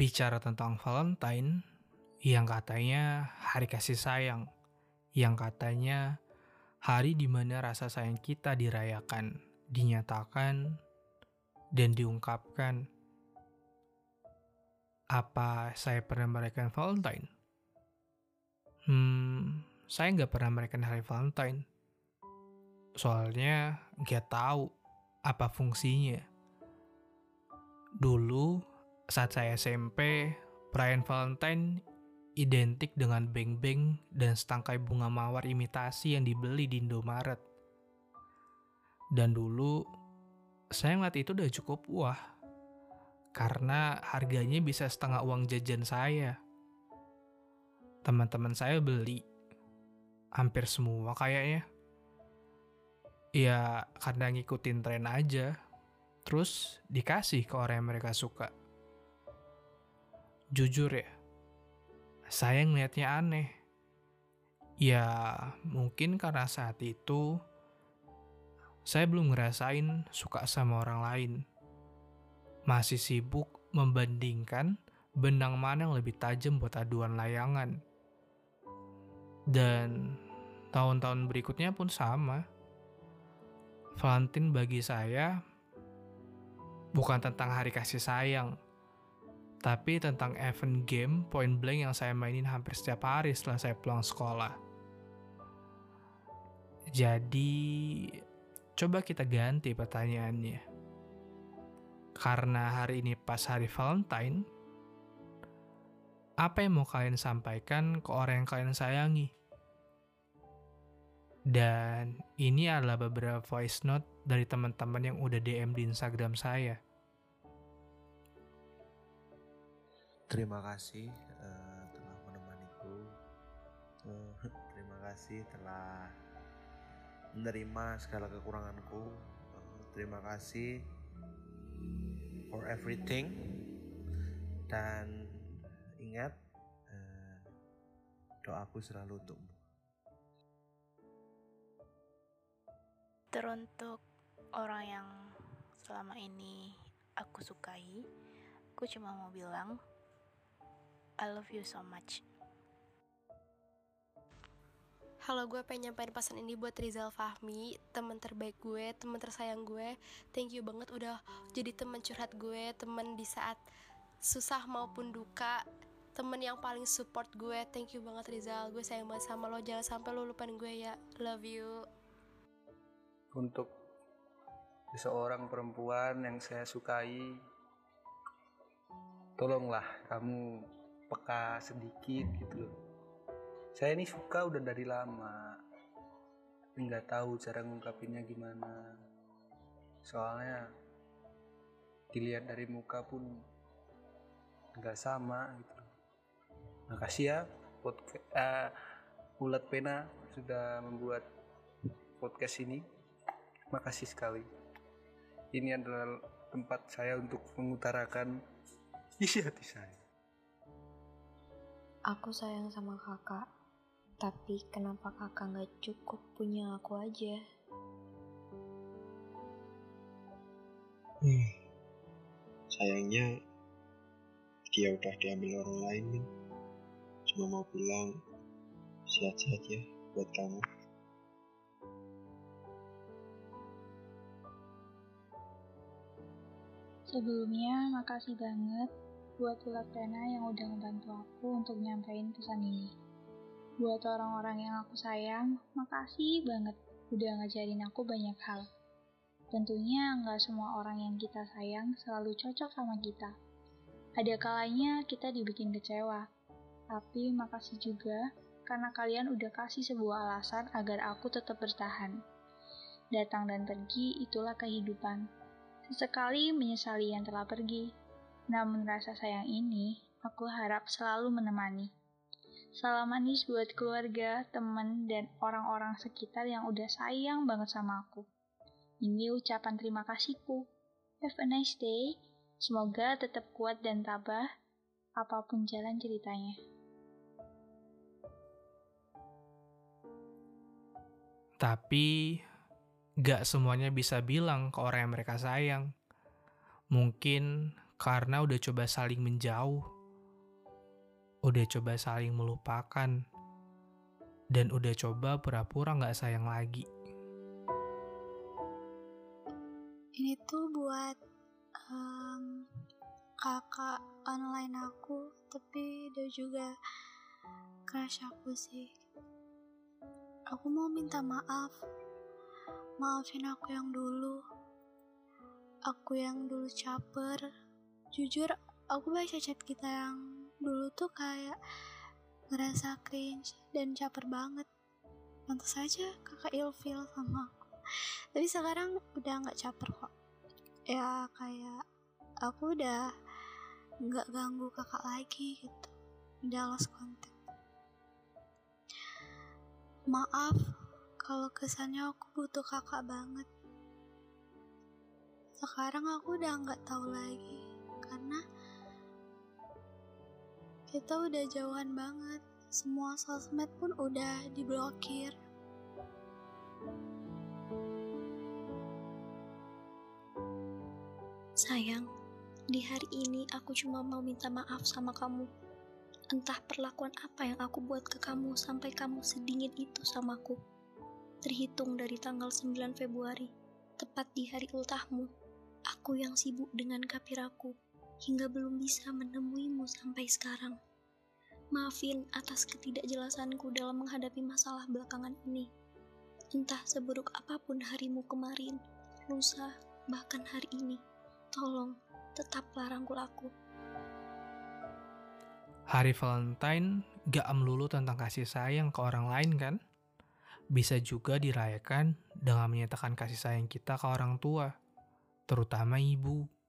bicara tentang Valentine yang katanya hari kasih sayang, yang katanya hari di mana rasa sayang kita dirayakan, dinyatakan, dan diungkapkan. Apa saya pernah merayakan Valentine? Hmm, saya nggak pernah merayakan hari Valentine. Soalnya nggak tahu apa fungsinya. Dulu saat saya SMP, perayaan Valentine identik dengan beng-beng dan setangkai bunga mawar imitasi yang dibeli di Indomaret. Dan dulu, saya ngeliat itu udah cukup wah. Karena harganya bisa setengah uang jajan saya. Teman-teman saya beli. Hampir semua kayaknya. Ya, karena ngikutin tren aja. Terus dikasih ke orang yang mereka suka. Jujur ya, saya ngeliatnya aneh. Ya, mungkin karena saat itu saya belum ngerasain suka sama orang lain. Masih sibuk membandingkan benang mana yang lebih tajam buat aduan layangan. Dan tahun-tahun berikutnya pun sama. Valentine bagi saya bukan tentang hari kasih sayang, tapi tentang event game point blank yang saya mainin hampir setiap hari setelah saya pulang sekolah. Jadi, coba kita ganti pertanyaannya. Karena hari ini pas hari Valentine, apa yang mau kalian sampaikan ke orang yang kalian sayangi? Dan ini adalah beberapa voice note dari teman-teman yang udah DM di Instagram saya. Terima kasih uh, telah menemaniku. Uh, terima kasih telah menerima segala kekuranganku. Uh, terima kasih for everything. Dan ingat uh, doaku selalu untukmu. Teruntuk orang yang selama ini aku sukai, aku cuma mau bilang I love you so much. Halo, gue pengen nyampein pesan ini buat Rizal Fahmi, teman terbaik gue, teman tersayang gue. Thank you banget udah jadi teman curhat gue, teman di saat susah maupun duka, temen yang paling support gue. Thank you banget Rizal, gue sayang banget sama lo. Jangan sampai lo lupain gue ya. Love you. Untuk seseorang perempuan yang saya sukai, tolonglah kamu peka sedikit gitu loh. Saya ini suka udah dari lama. Nggak tahu cara ngungkapinnya gimana. Soalnya dilihat dari muka pun nggak sama gitu makasih ya podcast uh, ulat pena sudah membuat podcast ini. Makasih sekali. Ini adalah tempat saya untuk mengutarakan isi hati saya Aku sayang sama kakak, tapi kenapa kakak gak cukup punya aku aja? Hmm, sayangnya dia udah diambil orang lain nih. Cuma mau bilang sehat-sehat ya buat kamu. Sebelumnya, makasih banget buat ulat pena yang udah ngebantu aku untuk nyampein pesan ini. Buat orang-orang yang aku sayang, makasih banget udah ngajarin aku banyak hal. Tentunya nggak semua orang yang kita sayang selalu cocok sama kita. Ada kalanya kita dibikin kecewa, tapi makasih juga karena kalian udah kasih sebuah alasan agar aku tetap bertahan. Datang dan pergi itulah kehidupan. Sesekali menyesali yang telah pergi, namun rasa sayang ini, aku harap selalu menemani. Salam manis buat keluarga, teman, dan orang-orang sekitar yang udah sayang banget sama aku. Ini ucapan terima kasihku. Have a nice day. Semoga tetap kuat dan tabah, apa pun jalan ceritanya. Tapi, gak semuanya bisa bilang ke orang yang mereka sayang. Mungkin karena udah coba saling menjauh, udah coba saling melupakan, dan udah coba pura-pura gak sayang lagi. Ini tuh buat um, kakak online aku, tapi dia juga crush aku sih. Aku mau minta maaf. Maafin aku yang dulu. Aku yang dulu caper. Jujur, aku baca chat kita yang dulu tuh kayak ngerasa cringe dan caper banget. Pantas saja kakak ilfil sama aku. Tapi sekarang udah nggak caper kok. Ya kayak aku udah nggak ganggu kakak lagi gitu. Udah lost contact. Maaf kalau kesannya aku butuh kakak banget. Sekarang aku udah nggak tahu lagi kita udah jauhan banget. Semua sosmed pun udah diblokir. Sayang, di hari ini aku cuma mau minta maaf sama kamu. Entah perlakuan apa yang aku buat ke kamu sampai kamu sedingin itu samaku. Terhitung dari tanggal 9 Februari, tepat di hari ultahmu, aku yang sibuk dengan kapiraku hingga belum bisa menemuimu sampai sekarang. Maafin atas ketidakjelasanku dalam menghadapi masalah belakangan ini. Entah seburuk apa pun harimu kemarin, lusa, bahkan hari ini, tolong tetaplah rangkul aku. Hari Valentine gak melulu tentang kasih sayang ke orang lain kan? Bisa juga dirayakan dengan menyatakan kasih sayang kita ke orang tua, terutama ibu.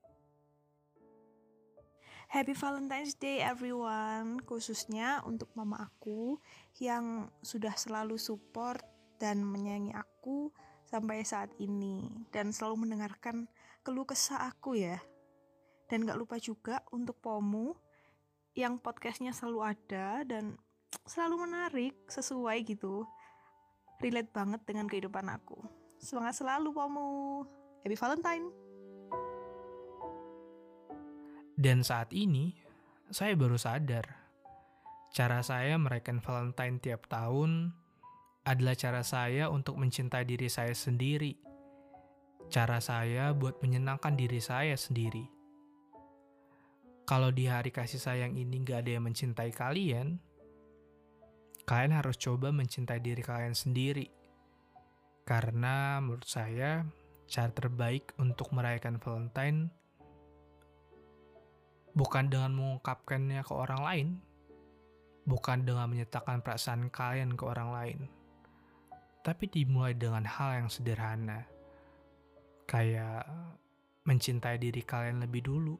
Happy Valentine's Day everyone, khususnya untuk mama aku yang sudah selalu support dan menyayangi aku sampai saat ini dan selalu mendengarkan keluh kesah aku ya. Dan gak lupa juga untuk Pomu yang podcastnya selalu ada dan selalu menarik sesuai gitu. Relate banget dengan kehidupan aku. Semangat selalu Pomu. Happy Valentine. Dan saat ini, saya baru sadar, cara saya merayakan Valentine tiap tahun adalah cara saya untuk mencintai diri saya sendiri. Cara saya buat menyenangkan diri saya sendiri. Kalau di hari kasih sayang ini gak ada yang mencintai kalian, kalian harus coba mencintai diri kalian sendiri. Karena menurut saya, cara terbaik untuk merayakan Valentine bukan dengan mengungkapkannya ke orang lain, bukan dengan menyatakan perasaan kalian ke orang lain, tapi dimulai dengan hal yang sederhana, kayak mencintai diri kalian lebih dulu.